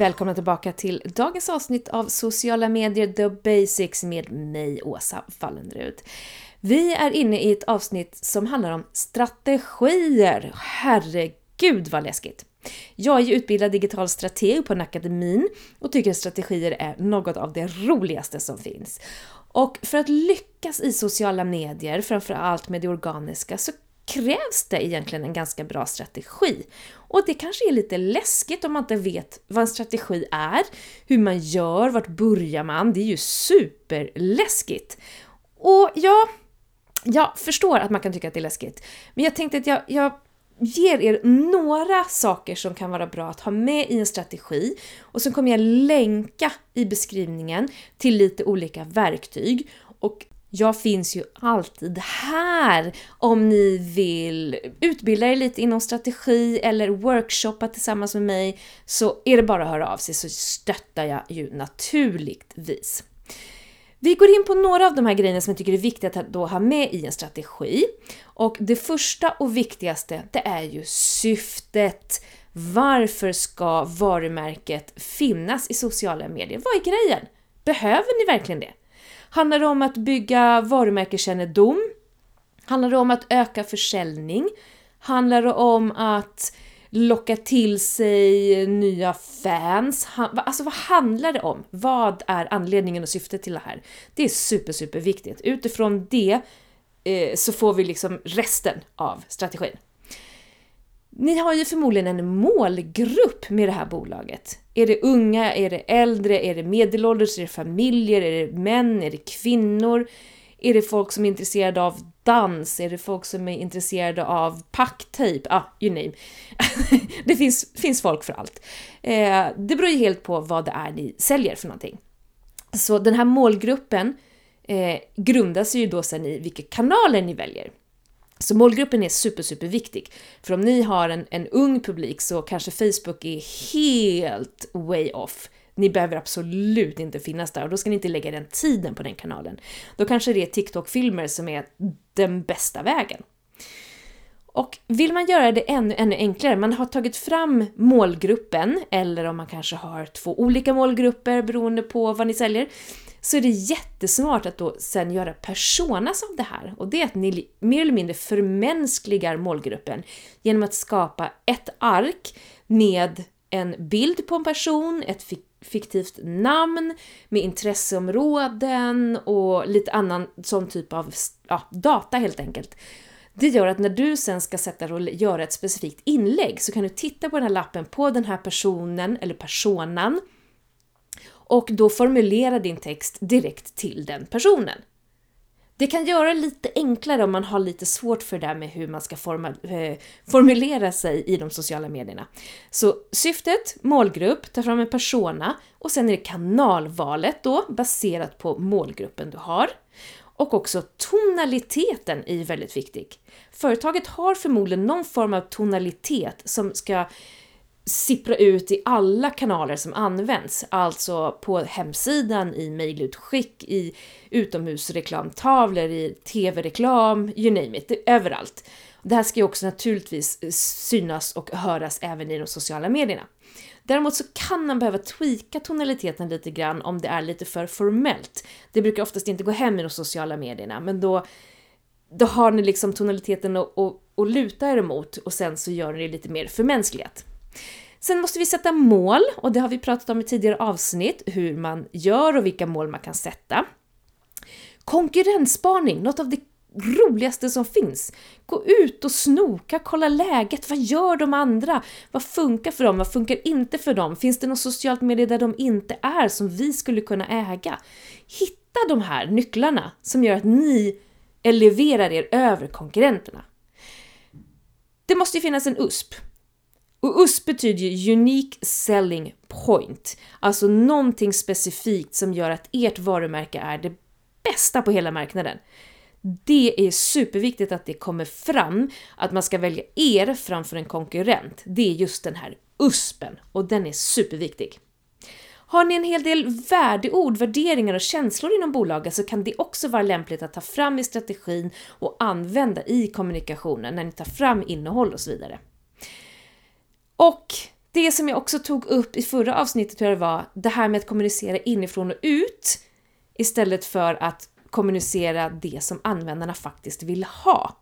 Välkomna tillbaka till dagens avsnitt av sociala medier The Basics med mig, Åsa Fallenrud. Vi är inne i ett avsnitt som handlar om strategier. Herregud vad läskigt! Jag är ju utbildad digital strateg på en akademin och tycker att strategier är något av det roligaste som finns. Och för att lyckas i sociala medier, framförallt med det organiska, så krävs det egentligen en ganska bra strategi. Och det kanske är lite läskigt om man inte vet vad en strategi är, hur man gör, vart börjar man? Det är ju superläskigt! Och ja, jag förstår att man kan tycka att det är läskigt, men jag tänkte att jag, jag ger er några saker som kan vara bra att ha med i en strategi och så kommer jag länka i beskrivningen till lite olika verktyg. Och jag finns ju alltid här om ni vill utbilda er lite inom strategi eller workshoppa tillsammans med mig så är det bara att höra av sig så stöttar jag ju naturligtvis. Vi går in på några av de här grejerna som jag tycker är viktiga att då ha med i en strategi. Och det första och viktigaste, det är ju syftet. Varför ska varumärket finnas i sociala medier? Vad är grejen? Behöver ni verkligen det? Handlar det om att bygga varumärkeskännedom? Handlar det om att öka försäljning? Handlar det om att locka till sig nya fans? Alltså vad handlar det om? Vad är anledningen och syftet till det här? Det är super, super viktigt. Utifrån det eh, så får vi liksom resten av strategin. Ni har ju förmodligen en målgrupp med det här bolaget. Är det unga, är det äldre, är det medelålders, är det familjer, är det män, är det kvinnor? Är det folk som är intresserade av dans? Är det folk som är intresserade av packtejp? Ah, you name. det finns, finns folk för allt. Eh, det beror ju helt på vad det är ni säljer för någonting. Så den här målgruppen eh, grundas ju då sen i vilka kanaler ni väljer. Så målgruppen är super, super viktig. För om ni har en, en ung publik så kanske Facebook är helt way off. Ni behöver absolut inte finnas där och då ska ni inte lägga den tiden på den kanalen. Då kanske det är TikTok-filmer som är den bästa vägen. Och vill man göra det ännu, ännu enklare, man har tagit fram målgruppen, eller om man kanske har två olika målgrupper beroende på vad ni säljer, så är det jättesmart att då sen göra personas av det här. Och det är att ni mer eller mindre förmänskligar målgruppen genom att skapa ett ark med en bild på en person, ett fiktivt namn med intresseområden och lite annan sån typ av ja, data helt enkelt. Det gör att när du sen ska sätta dig och göra ett specifikt inlägg så kan du titta på den här lappen på den här personen eller personan och då formulera din text direkt till den personen. Det kan göra det lite enklare om man har lite svårt för det där med hur man ska forma, eh, formulera sig i de sociala medierna. Så syftet, målgrupp, ta fram en persona och sen är det kanalvalet då baserat på målgruppen du har. Och också tonaliteten är väldigt viktig. Företaget har förmodligen någon form av tonalitet som ska sippra ut i alla kanaler som används, alltså på hemsidan, i mejlutskick, i utomhusreklamtavlor, i tv-reklam, you name it, överallt. Det här ska ju också naturligtvis eh, synas och höras även i de sociala medierna. Däremot så kan man behöva tweaka tonaliteten lite grann om det är lite för formellt. Det brukar oftast inte gå hem i de sociala medierna, men då, då har ni liksom tonaliteten att, att, att luta er emot och sen så gör ni det lite mer förmänskligat. Sen måste vi sätta mål och det har vi pratat om i tidigare avsnitt, hur man gör och vilka mål man kan sätta. Konkurrensspaning, något av det roligaste som finns. Gå ut och snoka, kolla läget. Vad gör de andra? Vad funkar för dem? Vad funkar inte för dem? Finns det något socialt medie där de inte är som vi skulle kunna äga? Hitta de här nycklarna som gör att ni eleverar er över konkurrenterna. Det måste ju finnas en USP. Och USP betyder ju Unique Selling Point, alltså någonting specifikt som gör att ert varumärke är det bästa på hela marknaden. Det är superviktigt att det kommer fram, att man ska välja er framför en konkurrent. Det är just den här USPen och den är superviktig. Har ni en hel del värdeord, värderingar och känslor inom bolaget så kan det också vara lämpligt att ta fram i strategin och använda i kommunikationen när ni tar fram innehåll och så vidare. Och Det som jag också tog upp i förra avsnittet tror jag det var, det här med att kommunicera inifrån och ut istället för att kommunicera det som användarna faktiskt vill ha.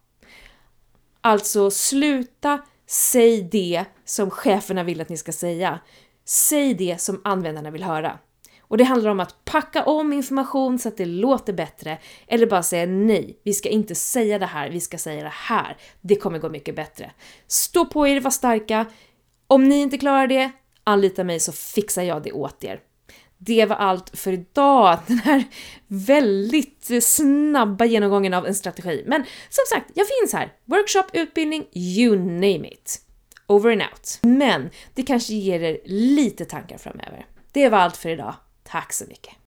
Alltså sluta säg det som cheferna vill att ni ska säga. Säg det som användarna vill höra. Och det handlar om att packa om information så att det låter bättre, eller bara säga nej, vi ska inte säga det här, vi ska säga det här. Det kommer gå mycket bättre. Stå på er, var starka. Om ni inte klarar det, anlita mig så fixar jag det åt er. Det var allt för idag, den här väldigt snabba genomgången av en strategi. Men som sagt, jag finns här. Workshop, utbildning, you name it. Over and out. Men det kanske ger er lite tankar framöver. Det var allt för idag. Tack så mycket!